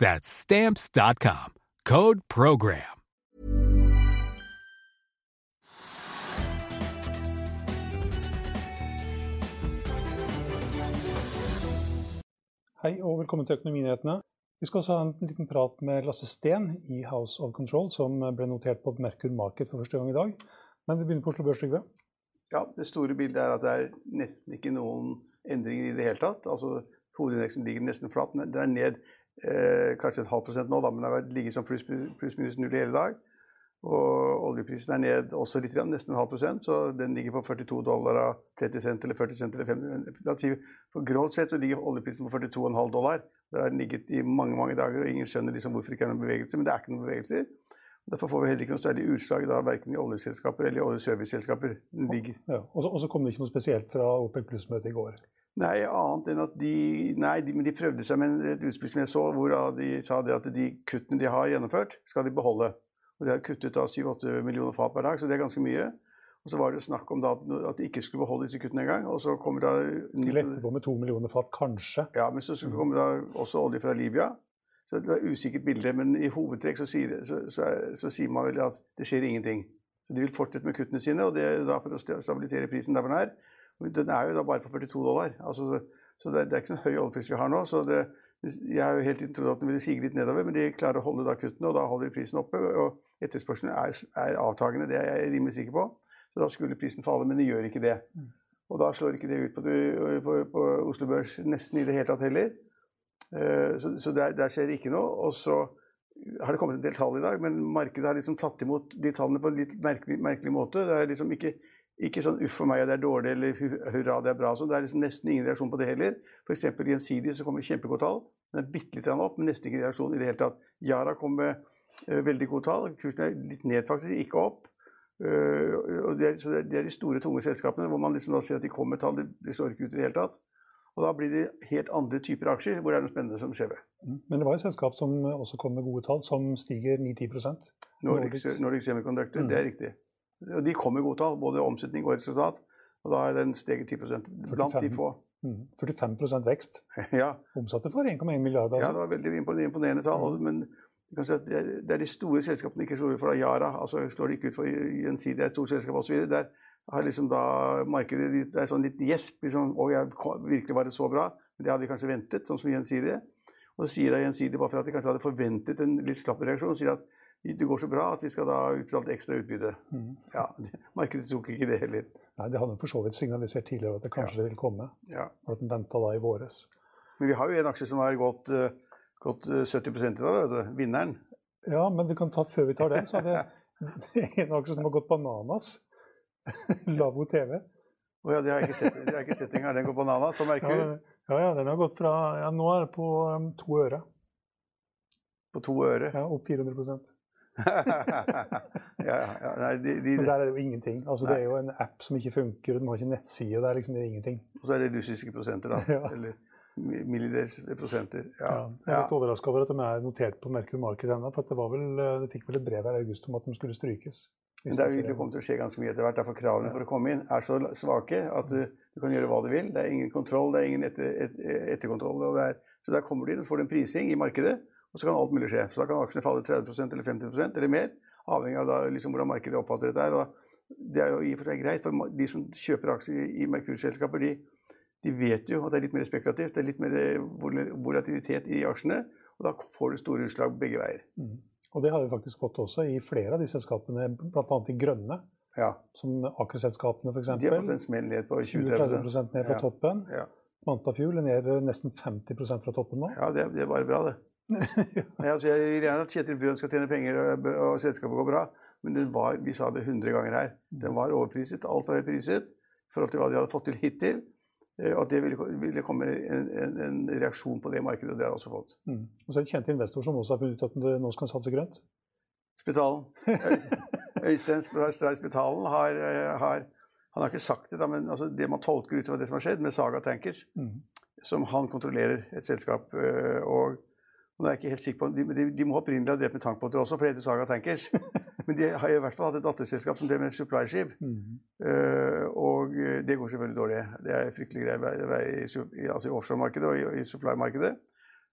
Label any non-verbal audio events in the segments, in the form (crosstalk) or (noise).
That's Stamps.com. Code PROGRAM. Hei og velkommen til Økonominyhetene. Vi skal også ha en liten prat med Lasse Steen i House of Control, som ble notert på Merkur Market for første gang i dag. Men vi begynner på Oslo Børs, Trygve. Ja, Det store bildet er at det er nesten ikke noen endringer i det hele tatt. Altså, Hovedindeksen ligger nesten flatt. Det er ned eh, kanskje en halv prosent nå, da, men det har ligget som pluss plus minus null i hele dag. Og oljeprisen er ned også litt, nesten en halv prosent, så den ligger på 42 dollar av 30 cent eller 40 cent eller 50 For grovt sett så ligger oljeprisen på 42,5 dollar. Der har den ligget i mange mange dager, og ingen skjønner liksom hvorfor det ikke er noen bevegelse. Men det er ikke noen bevegelser. Derfor får vi heller ikke noe særlig utslag da, verken i oljeselskaper eller i oljeserviceselskaper. Ja, og så kom det ikke noe spesielt fra OPEC pluss-møtet i går? Nei, annet enn at de Nei, de, men de prøvde seg med et utspill som jeg så, hvor de sa det at de kuttene de har gjennomført, skal de beholde. Og De har kuttet da 7-8 millioner fat per dag, så det er ganske mye. Og Så var det snakk om da at de ikke skulle beholde disse kuttene engang. Og så kommer da lette på med to millioner fat, kanskje? Ja, men så kommer da også olje fra Libya. Så det er et usikkert bilde. Men i hovedtrekk så sier, så, så, så sier, man vel at det skjer ingenting. Så de vil fortsette med kuttene sine, og det er da for å stabilisere prisen der den er. Den er jo da bare på 42 dollar. Altså, så det, det, er ikke en høy oljepris vi har nå. så det, Jeg har jo helt tiden trodd at den ville sige litt nedover, men de klarer å holde da kuttene, og da holder de prisen oppe. og Etterspørselen er, er, avtagende, det er jeg rimelig sikker på. Så da skulle prisen falle, men det gjør ikke det. Og da slår ikke det ut på, på, på Oslo Børs nesten i det hele tatt heller. Uh, så, så der, der, skjer ikke noe. Og så har det kommet en del tall i dag, men markedet har liksom tatt imot de tallene på en litt merkelig, merkelig måte. Det er liksom ikke, ikke sånn 'uff for meg, det er dårlig', eller 'hurra, det er bra'. Så det er liksom nesten ingen reaksjon på det heller. F.eks. Gjensidig så kommer kjempegodt tall. Den er bitte litt opp, men nesten ingen reaksjon i det hele tatt. Yara kom med uh, veldig gode tall. Kursen er litt ned, faktisk, ikke opp. Uh, og det er, så det er, de store, tunge selskapene hvor man liksom da ser at de kommer med tall. De, slår ikke ut i det hele tatt. Og da blir det helt andre typer aksjer hvor det er noe spennende som skjer. Mm. Men det var et selskap som også kom med gode tall, som stiger 9-10 Nordic, Nordic Semiconductor, mm. det er riktig. Og de kom med gode tall, både omsetning og resultat. Og da er den steget 10 blant 45, de få. Mm. 45% vekst. (laughs) ja. Omsatte for 1,1 milliarder. Altså. Ja, det var veldig imponerende tall. Mm. Men det er de store selskapene ikke slår ut for Yara. altså Slår de ikke ut for Gjensidige, et stort selskap osv. Der har liksom da markedet Det er sånn litt gjesp. liksom, og jeg, virkelig var det så bra? Men det hadde de kanskje ventet, sånn som Gjensidige. Og så sier da Gjensidige, bare for at de kanskje hadde forventet en litt slapp reaksjon, sier at det går så bra at vi skal da utbetale ekstra utbytte. Mm. Ja, Markedet tok ikke det heller. Nei, Det hadde for så vidt signalisert tidligere at det kanskje ja. ville komme. Ja. Og at den venta da i våres. Men vi har jo en aksje som har gått, uh, gått 70% i dag, vinneren. Ja, men vi kan ta, før vi tar den, så er det (laughs) en aksje som har gått bananas. (laughs) Lavo TV. Oh, ja, det har jeg ikke sett, det har jeg ikke sett engang. Den går bananas på Merkur? Ja, ja, den har gått fra ja, Nå er det på um, to øre. På to øre? Ja, opp 400 (laughs) ja, ja, nei, de, de, der er det jo ingenting. Altså, det er jo en app som ikke funker, og den har ikke nettside. Det er liksom det er ingenting. Og så er det russiske prosenter, da. (laughs) ja. Eller millidels prosenter. Ja. Jeg er litt overraska over at de er notert på Merkur Market ennå. For det, vel, det fikk vel et brev her i august om at de skulle strykes. Men det ikke kommet til å skje ganske mye etter hvert. Derfor kravene for å komme inn er så svake at du, du kan gjøre hva du vil. Det er ingen kontroll, det er ingen etter, et, etterkontroll. Er, så der kommer du inn og får du en prising i markedet, og så kan alt mulig skje. Så da kan aksjene falle 30% eller 50% eller mer, avhengig av da, liksom, hvordan markedet oppfatter dette. Og det er jo i og for seg greit, for de som kjøper aksjer i Merkur-selskaper, de, de, vet jo at det er litt mer spekulativt. Det er litt mer volatilitet i aksjene, og da får du store utslag begge veier. Mm. Og det har vi faktisk fått også i flere av de selskapene, bl.a. de grønne. Ja. Som Aker-selskapene f.eks. De har fått en smell ned på 20-30 ned fra ja. toppen. Ja. Mantafuel er ned nesten 50% fra toppen nå. Ja, det, det er bare bra, det. Ja. altså, jeg vil gjerne at Kjetil Bjørn skal tjene penger og, og selskapet går bra, men var, vi sa det 100 ganger her. Den var overpriset, altfor høyt priset i forhold til hva de hadde fått til hittil. Eh, og at det ville, ville komme en, en, en, reaksjon på det markedet. og Det har også fått. Mm. Og så er det kjente investorer som også har funnet ut at det nå skal satse grønt? Spitalen. (laughs) Øystein Stray Spitalen har, eh, har, Han har ikke sagt det, da, men altså det man tolker ut av det som har skjedd med Saga Tankers, mm. som han kontrollerer et selskap eh, og det er jeg ikke helt sikker på, De, de, må opprinnelig ha drept med tankbåter også, for det heter Saga Tankers. (laughs) Men de har i hvert fall hatt et datterselskap som drev med supply-skip. Mm uh, og det går selvfølgelig dårlig. Det er fryktelig greier i, altså i offshore-markedet og i, i supply-markedet.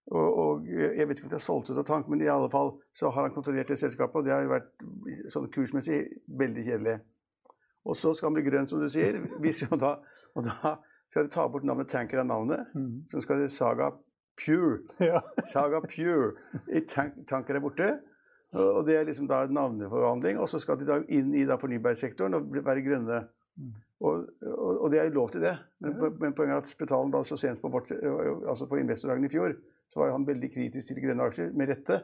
Og, og, Jeg vet ikke om de har solgt ut av tank, men i alle fall så har han kontrollert det selskapet. Og det har vært sånn kursmessig veldig kjedelig. Og så skal han bli grønn, som du sier. Hvis, og, da, og da skal de ta bort navnet Tanker av navnet. Mm. Så skal det Saga Pure. (laughs) Ja. Saga Pure. I tank, tanker er borte. Og Det er liksom da navneforvandling. Og så skal de da inn i da fornybarsektoren og være grønne. Mm. Og, og, og, det er jo lov til det. Men, ja. men poenget er at Spetalen da så sent på, vårt, altså på investordagen i fjor så var han veldig kritisk til grønne aksjer, med rette.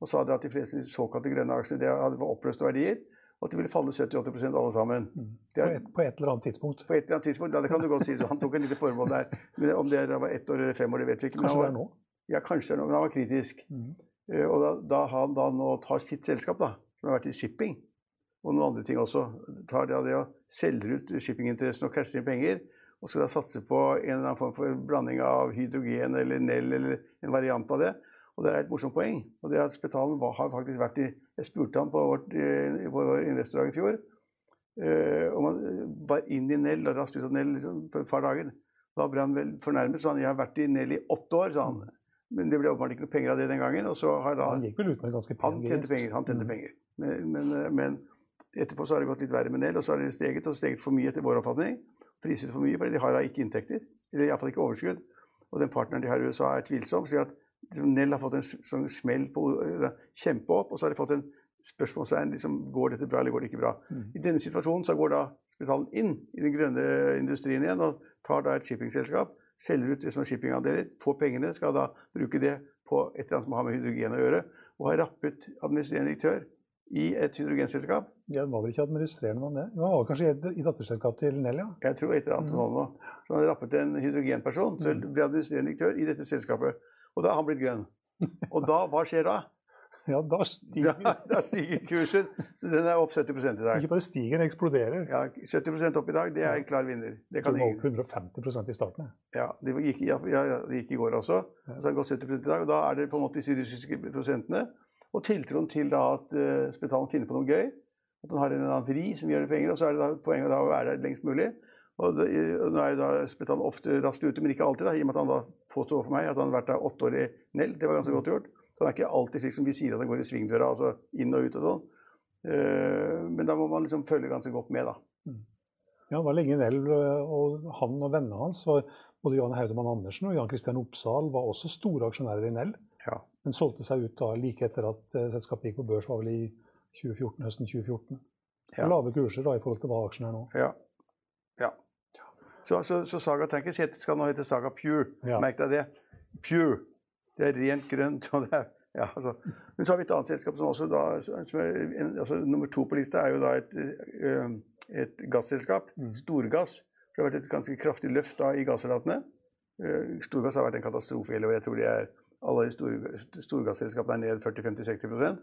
Og sa det at de fleste såkalte grønne aksjene det hadde oppløste verdier. At de ville falle 70-80 alle sammen. Mm. Er, på, et, på, et, eller annet tidspunkt? På et eller annet tidspunkt, ja, Det kan du godt si. Så han tok en liten formål der. Men om det var ett år eller fem år, det vet vi ikke. Kanskje det er nå? Ja, kanskje det er nå. Men han var kritisk. Mm. Uh, og da, da, han da nå tar sitt selskap, da, som har vært i shipping, og noen andre ting også, tar det, av det og selger ut shippinginteressen og casher inn penger, og skal da satse på en eller annen form for blanding av hydrogen eller Nell eller en variant av det. Og det er et morsomt poeng. Og det at Spetalen har faktisk vært i Jeg spurte han på vårt, eh, vår investordag i fjor eh, om han var inn i Nell og raskt ut av Nell liksom, for et par dager. Da ble han vel fornærmet. Så han jeg har vært i Nell i åtte år, sa han. Men det ble åpenbart ikke noe penger av det den gangen. Og så har da, han gikk vel ut med ganske pen Han tjente penger. Han tjente mm. penger. Men, men, eh, men, etterpå så har det gått litt verre med Nell, og så har det steget, og steget for mye etter vår oppfatning. Priset for mye, fordi de har da ikke inntekter. Eller iallfall ikke overskudd. Og den partneren de har i USA, er tvilsom. slik at Nell har fått en sånn smell på kjempe opp, og så har de fått en spørsmålstegn liksom, går dette bra eller går det ikke bra. Mm. I denne situasjonen så går da spitalen inn i den grønne industrien igjen og tar da et shippingselskap selger ut det som er shippingandeler, får pengene, skal da bruke det på et eller annet som har med hydrogen å gjøre, og har rappet administrerende direktør i et hydrogenselskap. Ja, det var vel ikke administrerende noen det? Det var kanskje i, datterselskap til Nell, ja? Jeg tror et eller annet mm. sånn nå. Så han rappet en hydrogenperson, så mm. ble administrerende direktør i dette selskapet. Og da har han blitt grønn. Og da, hva skjer da? (laughs) Ja, da stiger, da, (laughs) da stiger kursen. Så den er opp 70 i dag. Ikke bare stiger, den eksploderer. Ja, 70 opp i dag, det er en klar vinner. Det kan var opp 150% i starten. Ja, det gikk, ja, det gikk i går også. Og så har det gått 70 i dag. og Da er det på en måte de syriske prosentene. Og tiltroen til da at uh, Spetalen finner på noe gøy. At han har en eller annen vri som gjør det penger. Og så er det da poenget da å være der lengst mulig. Og, det, Nå er jo da Spetalen ofte raskt ute, men ikke alltid. da, I og med at han da påstår overfor meg at han har vært der åtte år i Nell. Det var ganske godt gjort. Så han er ikke alltid slik som vi sier at han går i svingdøra, altså inn og ut og sånn. Uh, men da må man liksom følge ganske godt med, da. Mm. Ja, han var lenge i Nell, og han og vennene hans, var, både Jan Haudemann Andersen og Jan Kristian Oppsal, var også store aksjonærer i Nell. Ja. Men solgte seg ut da like etter at uh, selskapet gikk på børs, var vel i 2014, høsten 2014. Ja. Lave kurser da i forhold til hva aksjen er nå. Ja. ja. Så, så, så Saga Tankers skal nå hete Saga Pure. Ja. Merk deg det. Pure. Det er rent grønt. og det er ja, altså. Men så har vi et annet selskap som også da, som er, altså, Nummer to på lista er jo da et, øh, et gasselskap. Mm. Storgass. Det har vært et ganske kraftig løft da i gassalatene. Uh, Storgass har vært en katastrofe hele Jeg tror de er, alle store, storgasselskapene er ned 40-50-60%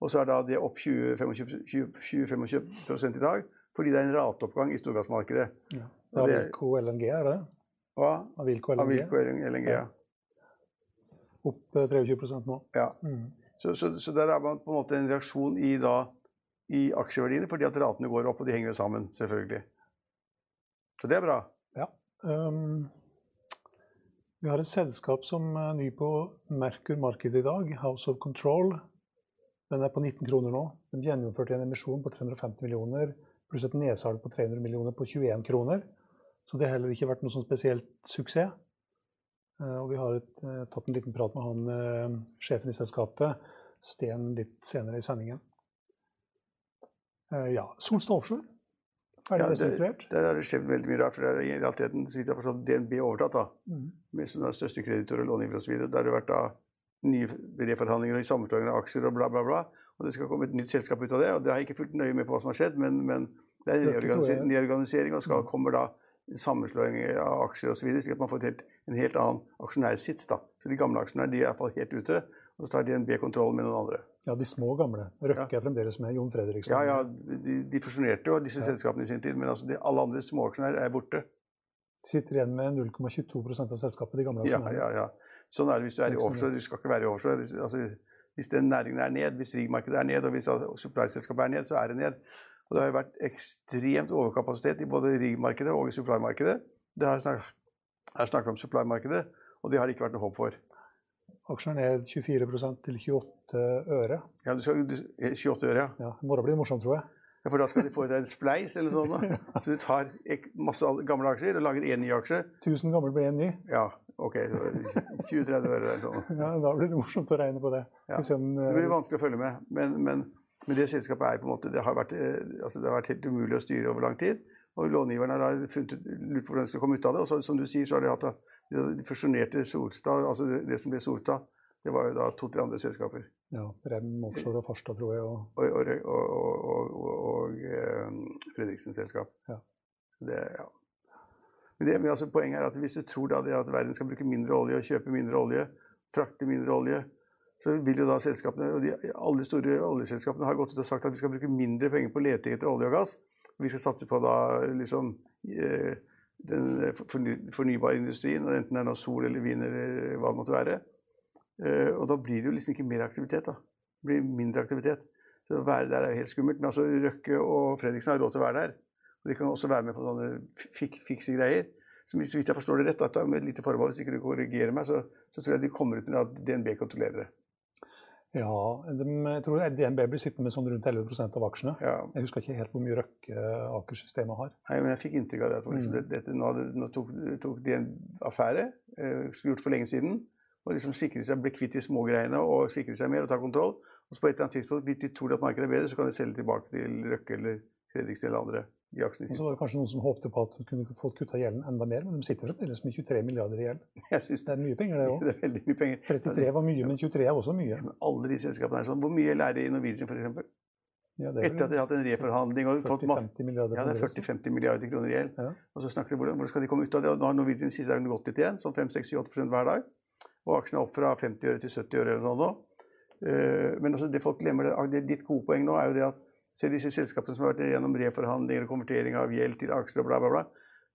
Og så er da det opp 20-25 i dag, fordi det er en rateoppgang i storgassmarkedet. Ja. Avilco LNG, er det? Hva? Avilco LNG. Avilco LNG ja. Opp 23 eh, nå. Ja. Mm. Så, så, så, der er man på en måte en reaksjon i da i aksjeverdiene fordi at ratene går opp, og de henger jo sammen, selvfølgelig. Så det er bra. Ja. Um, vi har et selskap som er ny på Merkur-markedet i dag, House of Control. Den er på 19 kroner nå. De gjennomførte en emisjon på 350 millioner pluss et nedsalg på 300 millioner på 21 kroner. Så det har heller ikke vært noe sånn spesielt suksess. Uh, og vi har et, uh, tatt en liten prat med han uh, sjefen i selskapet, Sten, litt senere i sendingen. ja, Solstad Offshore. Ferdig Ja, restrukturert. Der har det skjedd veldig mye rart. for det er i realiteten, så vidt jeg har forstått, DNB overtatt, da, mm. med som den største kreditor og långiver osv. Der har det vært da nye reforhandlinger og sammenslåinger av aksjer og bla, bla, bla. Og det skal komme et nytt selskap ut av det. og Det har jeg ikke fulgt nøye med på hva som har skjedd, men, men det er en reorganisering, reorganisering og skal, kommer da sammenslåing av aksjer osv., slik at man får helt, en helt annen aksjonærsits. da. Så de gamle aksjonærene de er iallfall helt ute, og så tar DNB kontroll med noen andre. Ja, de små gamle. Røkke er fremdeles med. Jon Fredriksen. Ja, ja, de, de fusjonerte jo disse selskapene i sin tid, men altså de, alle andre småaksjonærer er borte. Sitter igjen med 0,22% av selskapet, de gamle aksjonærene. ja, ja. ja. Sånn er det hvis du er i offshore. Du skal ikke være i offshore. Altså, hvis den næringen er ned, hvis rigmarkedet er ned, og hvis supply-selskapet er ned, så er det ned. Og det har jo vært ekstremt overkapasitet i både riggmarkedet og i supply-markedet. Det har snak jeg har snakket om supply-markedet, og det har det ikke vært noe håp for. Aksjer er ned 24% til 28 øre. Ja, du skal, du, 28 øre, ja. Ja, I morgen blir det morsomt, tror jeg. ja. For da skal de få deg en spleis eller sånn. Da. (laughs) Så du tar masse gamle aksjer og lager én ny aksje. 1000 gamle blir en ny. Ja, ok. 20-30 øre eller sånn. Ja, Da blir det morsomt å regne på det. Ja. Det blir eh, vanskelig å følge med. Men, men, men det selskapet er på en måte, det har, vært, eh, altså det har vært helt umulig å styre over lang tid. Og långiverne har funnet lurt på hvordan de skal komme ut av det. Og så, som du sier, så har de hatt de fusjonerte Solstad, altså det, det som ble Solstad, det var jo da to-tre andre selskaper. ja, Rem Offshore og Farstad, tror jeg. Og, Og, og, og, eh, Fredriksen selskap. Ja. Det, ja. Men, det, men altså, poenget er at hvis du tror da det at verden skal bruke mindre olje og kjøpe mindre olje, frakte mindre olje, så vil jo da selskapene, og de, alle de store oljeselskapene har gått ut og sagt at vi skal bruke mindre penger på leting etter olje og gass. Vi skal satse på da liksom eh, den fornybare industrien, enten det er noe sol eller vind eller hva det måtte være. Eh, og da blir det jo liksom ikke mer aktivitet. da. Det blir mindre aktivitet. Så å være der er jo helt skummelt. Men altså Røkke og Fredriksen har råd til å være der. Og de kan også være med på sånne fik fikse greier. Så vidt jeg forstår det rett, at med et lite forbehold, hvis ikke du korrigerer meg, så, så tror jeg de kommer ut med at DNB kontrollerer det. Ja, de, jeg tror DNB blir sittende med sånn rundt 11% av aksjene. Ja. Jeg husker ikke helt hvor mye Røkke Aker-systemet har. Nei, men jeg fikk inntrykk av det. at liksom, Mm. dette, nå, nå tok, tok de en affære, eh, gjort for lenge siden, og liksom sikret seg, ble kvitt de små greiene og sikret seg mer og ta kontroll. Og så på et eller annet tidspunkt, hvis de tror at markedet er bedre, så kan de selge tilbake til Røkke eller Fredriksen eller andre. i aksjene. Og så var det kanskje noen som håpte på at de kunne fått kutta gjelden enda mer, men de sitter fremdeles med 23 milliarder i gjeld. (laughs) Jeg synes Det er mye penger, det òg. (laughs) det er veldig mye penger. 33 var mye, men 23 er også mye. Men alle de selskapene er sånn. Hvor mye lærer i Norwegian f.eks.? Ja, det er Etter at de har hatt en reforhandling og fått 40-50 milliarder. Ja, det er 40-50 milliarder kroner i gjeld. Ja. Og så snakker de hvordan, hvordan skal de komme ut av det. Og nå har Norwegian siste dagen gått litt igjen, sånn 5-6-8 hver dag. Og aksjene er opp fra 50 øre til 70 øre eller sånn nå. Eh, men altså, det folk glemmer, det, det, ditt gode poeng nå er jo det at se disse selskapene som har vært gjennom reforhandlinger og konvertering av gjeld til aksjer og bla, bla, bla.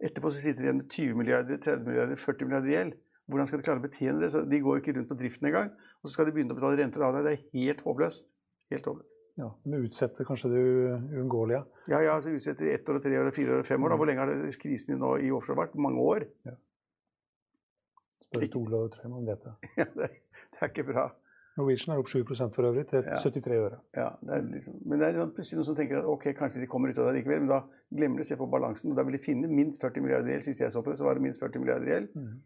Etterpå så sitter de igjen med 20 milliarder, 30 milliarder, 40 milliarder gjeld. Hvordan skal de klare å betjene det? Så de går jo ikke rundt på driften engang. Og så skal de begynne å betale renter av det. Det er helt håpløst. Helt håpløst. Ja, De utsetter kanskje det uunngåelige. Ja, ja, så utsetter de ett år, tre år, fire år fem år. Da. Hvor lenge har det krisen nå i offshore vært? Mange år. Spør du Ole og Trøim, om dette. (laughs) Ja, det, det er ikke bra. Norwegian er opp 7 for øvrig, til Ja. 73 øre. Ja, det er liksom, men det er sånn plutselig noen som tenker at ok, kanskje de kommer ut av det likevel, men da glemmer de å se på balansen. og Da vil de finne minst 40 milliarder i gjeld. Sist jeg så på det, så var det minst 40 milliarder gjeld. Mm.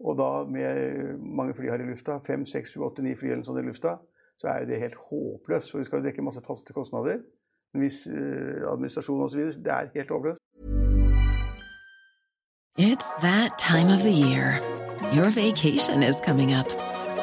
Og da med mange fly her i lufta, fem, seks, sju, åtte, ni fly eller sånn i lufta, så er jo det helt håpløst. For vi skal jo dekke masse faste kostnader. En viss eh, administrasjon osv. Det er helt håpløst. It's that time of the year. Your vacation is coming up.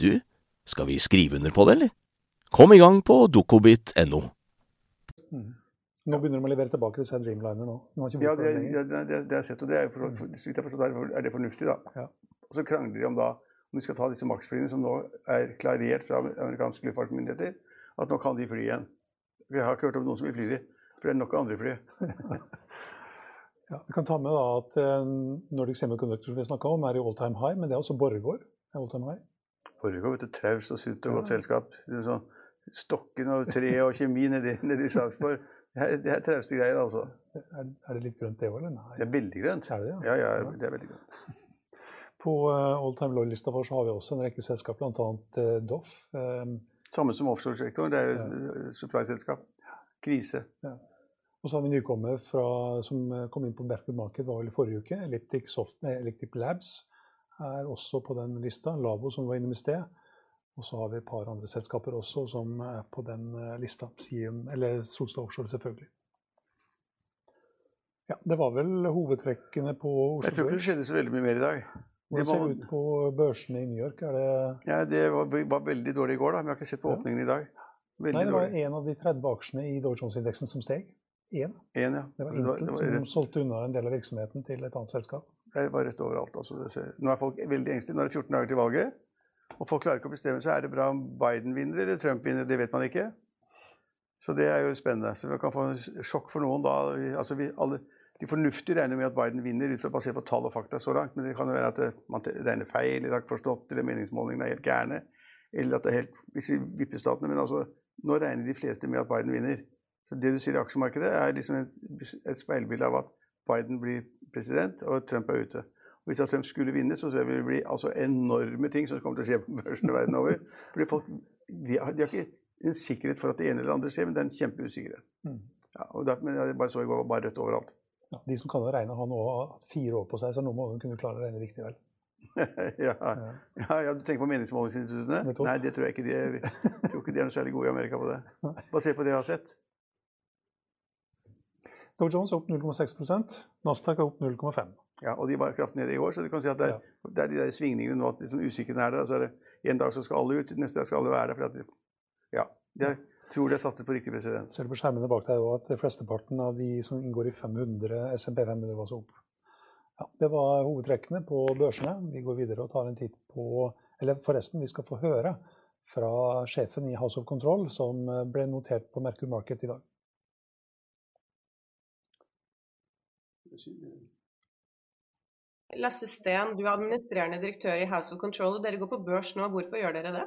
du, skal vi skrive under på det, eller? Kom i gang på dukkobit.no. Nå begynner de å levere tilbake disse Dreamliner nå. nå Ja, det, det det, det, jeg sett, og det er, for, for, så vidt jeg forstår, er det- er fornuftig, da. Ja. Og så krangler de om da om de skal ta disse Max-flyene som nå er klarert fra amerikanske luftfartsmyndigheter, at nå kan de fly igjen. Vi har ikke hørt om noen som vil fly de, for det er nok andre fly. (laughs) Ja, vi kan ta med da at eh, Nordic Semiconductor vi snakka om, er i all time high, men det er også Borregaard. er all time high. Foregår, vet du, traust og sunt og godt selskap. Sånn, stokken og tre og kjemi nedi, nedi Sarpsborg. Det er, det er trauste greier, altså. Er, er det litt grønt det òg, eller? Nei. Det er veldig grønt. Er det Ja, ja? ja, det er veldig grønt. (laughs) På uh, all time low-lista vår så har vi også en rekke selskap, bl.a. Uh, Doff. Um, Samme som offshoresektoren. Det er jo ja. supply-selskap. Krise. og så har vi nykommer fra, som eh, kom inn på Berkud Market var vel i forrige uke. Elliptic, Soft, Elliptic Labs er også på den lista. Lavo, som var innom i sted. Og så har vi et par andre selskaper også som er på den eh, lista. Siem, eller Solstad Offshore, selvfølgelig. Ja, Det var vel hovedtrekkene på Oslo Jeg tror ikke det skjedde så veldig mye mer i dag. Hvordan ser det ut på børsene i New York? Er det Ja, det var, var veldig dårlig i går, da. Men jeg har ikke sett på åpningen i dag. Veldig Nei, det var dårlig. en av de 30 aksjene i Dow Jones-indeksen som steg. Én. En, ja. Det var Intel som solgte unna en del av virksomheten til et annet selskap. Det var rett overalt. Altså. Nå er folk veldig engstelige. Nå er det 14 dager til valget. Og folk klarer ikke å bestemme seg. Er det bra om Biden vinner eller Trump vinner? Det vet man ikke. Så det er jo spennende. Så vi kan få en sjokk for noen da. Altså, vi, alle, de fornuftige regner med at Biden vinner ut fra basert på tall og fakta så langt. Men det kan jo være at det, man regner feil, eller har ikke forstått, eller meningsmålingene er helt gærne. Eller at det er helt hvis vi vipper statene. Men altså, nå regner de fleste med at Biden vinner. Så det du sier i aksjemarkedet, er liksom et, et speilbilde av at Biden blir president, og Trump er ute. Og hvis Trump skulle vinne, så jeg det vil bli altså enorme ting som kommer til å skje på børsene verden over. Fordi folk de har, de har ikke en sikkerhet for at det ene eller andre skjer, men det er en kjempeusikkerhet. Mm. Ja, og der, men jeg bare så i går bare rødt overalt. Ja, de som kan å regne, har nå fire år på seg, så nå må de kunne klare å regne riktig vel. (laughs) ja, ja, ja, Du tenker på meningsmålingsinstituttene? Nei, det tror jeg ikke de er. Jeg tror ikke de er noe særlig gode i Amerika på det. (laughs) Basert på det jeg har sett. Dow Jones er opp 0,6% Nasdaq er opp 0,5 Ja, og de var kraftig nede i år, så du kan si at det er, det er de der svingningene nå, at liksom usikkerheten er der. og så er det En dag så skal alle ut, neste dag skal alle være der. For at ja, jeg tror de har satt det på riktig president. Ser du på skjermene bak deg også at flesteparten av de som inngår i 500, SMP 500 var så opp. Ja, det var hovedtrekkene på børsene. Vi går videre og tar en titt på Eller forresten, vi skal få høre fra sjefen i House of Control, som ble notert på Merkur Market i dag. Lasse Steen, du er administrerende direktør i House of Control, og dere går på børs nå. Hvorfor gjør dere det?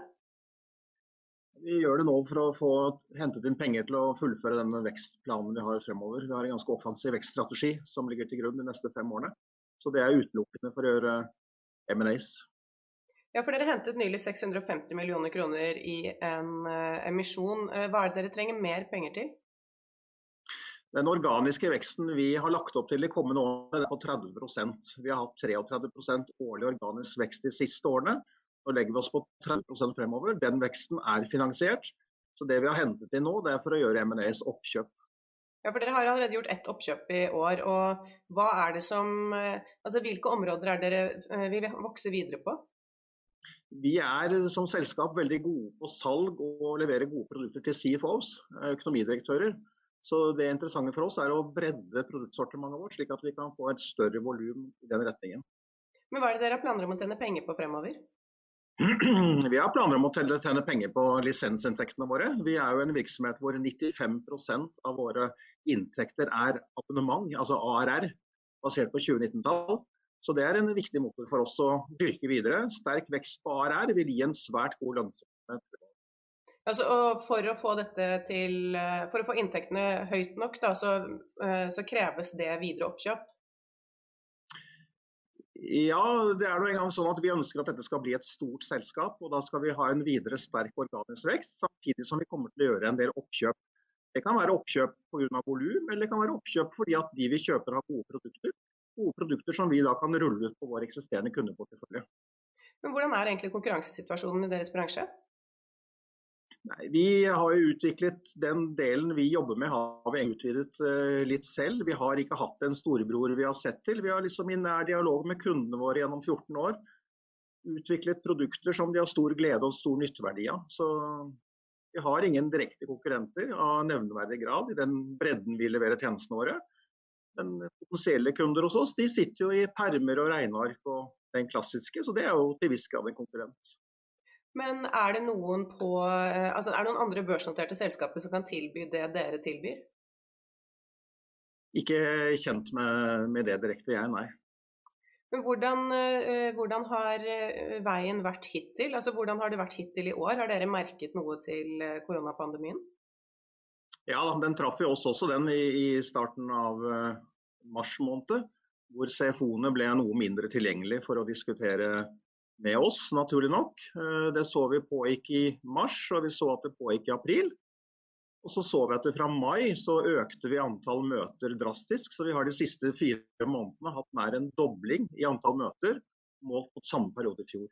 Vi gjør det nå for å få hentet inn penger til å fullføre den vekstplanen vi har fremover. Vi har en ganske offensiv vekststrategi som ligger til grunn de neste fem årene. Så det er utelukkende for å gjøre M&As. Ja, for dere hentet nylig 650 millioner kroner i en eh, emisjon. Eh, Hva er det dere trenger mer penger til? Den organiske veksten vi har lagt opp til de kommende årene, er på 30% Vi har hatt 33% årlig organisk vekst de siste årene. Nå legger vi oss på 30% fremover. Den veksten er finansiert. Så det vi har hentet inn nå, det er for å gjøre M&As oppkjøp. Ja, for Dere har allerede gjort ett oppkjøp i år. og hva er det som, altså Hvilke områder er dere eh, vil vokse videre på? Vi er som selskap veldig gode på salg og leverer gode produkter til CFOs, økonomidirektører. Så det interessante for oss er å bredde produktsortimentet vårt, slik at vi kan få et større volum i den retningen. Men Hva er det dere har planer om å tjene penger på fremover? (clears throat) Vi har planer om å tjene penger på lisensinntektene våre. Vi er jo en virksomhet hvor 95% av våre inntekter er abonnement, altså ARR, basert på 2019-tall. Så det er en viktig motor for oss å dyrke videre. Sterk vekst på ARR vil gi en svært god lønnsomhet. Altså, for, å få til, for å få inntektene høyt nok, da, så, eh, så kreves det videre oppkjøp? Ja, det er nå engang sånn at vi ønsker at dette skal bli et stort selskap. og Da skal vi ha en videre sterk organisk vekst, samtidig som vi kommer til å gjøre en del oppkjøp. Det kan være oppkjøp pga. volum, eller det kan være oppkjøp fordi at de vi kjøper har gode produkter. Gode produkter som vi da kan rulle ut på vår eksisterende kundeportefølje. Men Hvordan er egentlig konkurransesituasjonen i deres bransje? Nei, Vi har jo utviklet den delen vi jobber med, har vi utvidet uh, litt selv. Vi har ikke hatt en storebror vi har sett til. Vi har liksom i nær dialog med kundene våre gjennom 14 år utviklet produkter som de har stor glede og stor nytteverdi av. Så vi har ingen direkte konkurrenter av nevneverdig grad i den bredden vi leverer tjenestene våre. Men potensielle kunder hos oss de sitter jo i permer og regneark og den klassiske, så det er jo til viss grad en konkurrent. Men er det noen på eh, Altså er det noen andre børsnoterte selskaper som kan tilby det dere tilbyr? Ikke kjent med, med det direkte, jeg, nei. Men hvordan, eh, hvordan, har eh, veien vært hittil? Altså Hvordan har det vært hittil i år? Har dere merket noe til koronapandemien? Ja, den traff jo oss også, den i, i starten av mars måned. Hvor CFO-ene ble noe mindre tilgjengelig for å diskutere med oss, naturlig nok. Eh, det så vi pågikk i mars, og vi så at det pågikk i april. Og så så vi at fra mai så økte vi antall møter drastisk. Så vi har de siste fire månedene hatt nær en dobling i antall møter målt mot samme periode i fjor.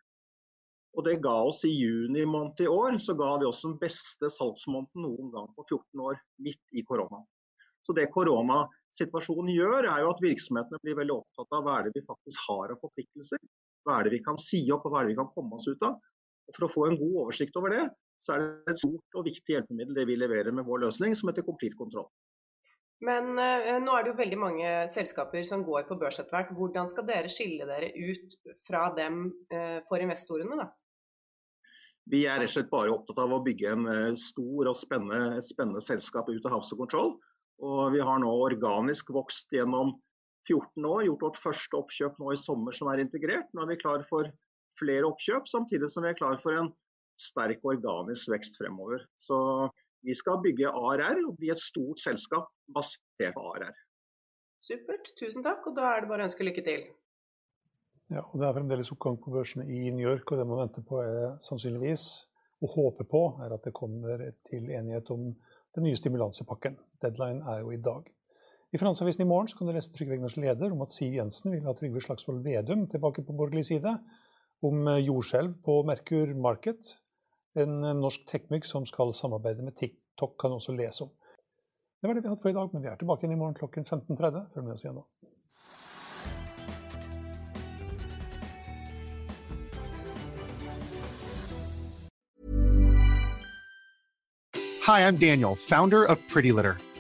Og det ga oss i juni måned i år så ga det oss den beste salgsmåneden noen gang på 14 år, midt i korona. Så det koronasituasjonen gjør, er jo at virksomhetene blir veldig opptatt av hva er det vi faktisk har av forpliktelser. Hva er det vi kan si opp, og hva er det vi kan komme oss ut av? Og For å få en god oversikt over det, så er det et stort og viktig hjelpemiddel det vi leverer med vår løsning, som heter Complete Kontroll. Men eh, nå er det jo veldig mange selskaper som går på børs etter hvert. Hvordan skal dere skille dere ut fra dem eh, for investorene, da? Vi er rett og slett bare opptatt av å bygge en eh, stor og spennende, spennende selskap ut av House of Control. Og vi har nå organisk vokst gjennom 14 år, gjort vårt første oppkjøp nå i sommer som er integrert. Nå er vi klar for flere oppkjøp, samtidig som vi er klar for en sterk organisk vekst fremover. Så vi skal bygge ARR og bli et stort selskap basert på ARR. Supert, tusen takk. Og da er det bare å ønske lykke til. Ja, og Det er fremdeles oppgang på børsene i New York, og det man venter på er sannsynligvis, og håper på, er at det kommer til enighet om den nye stimulansepakken. Deadline er jo i dag. I Finansavisen i morgen kan du lese Trygve Egners leder om at Siv Jensen vil ha Trygve Slagsvold Vedum tilbake på borgerlig side. Om eh, jordskjelv på Merkur Market. En eh, norsk tekmygg som skal samarbeide med TikTok, kan også lese om. Det var det vi hadde for i dag, men vi er tilbake igjen i morgen klokken 15.30. Følg med oss igjen da. Hi, I'm Daniel, founder of Pretty.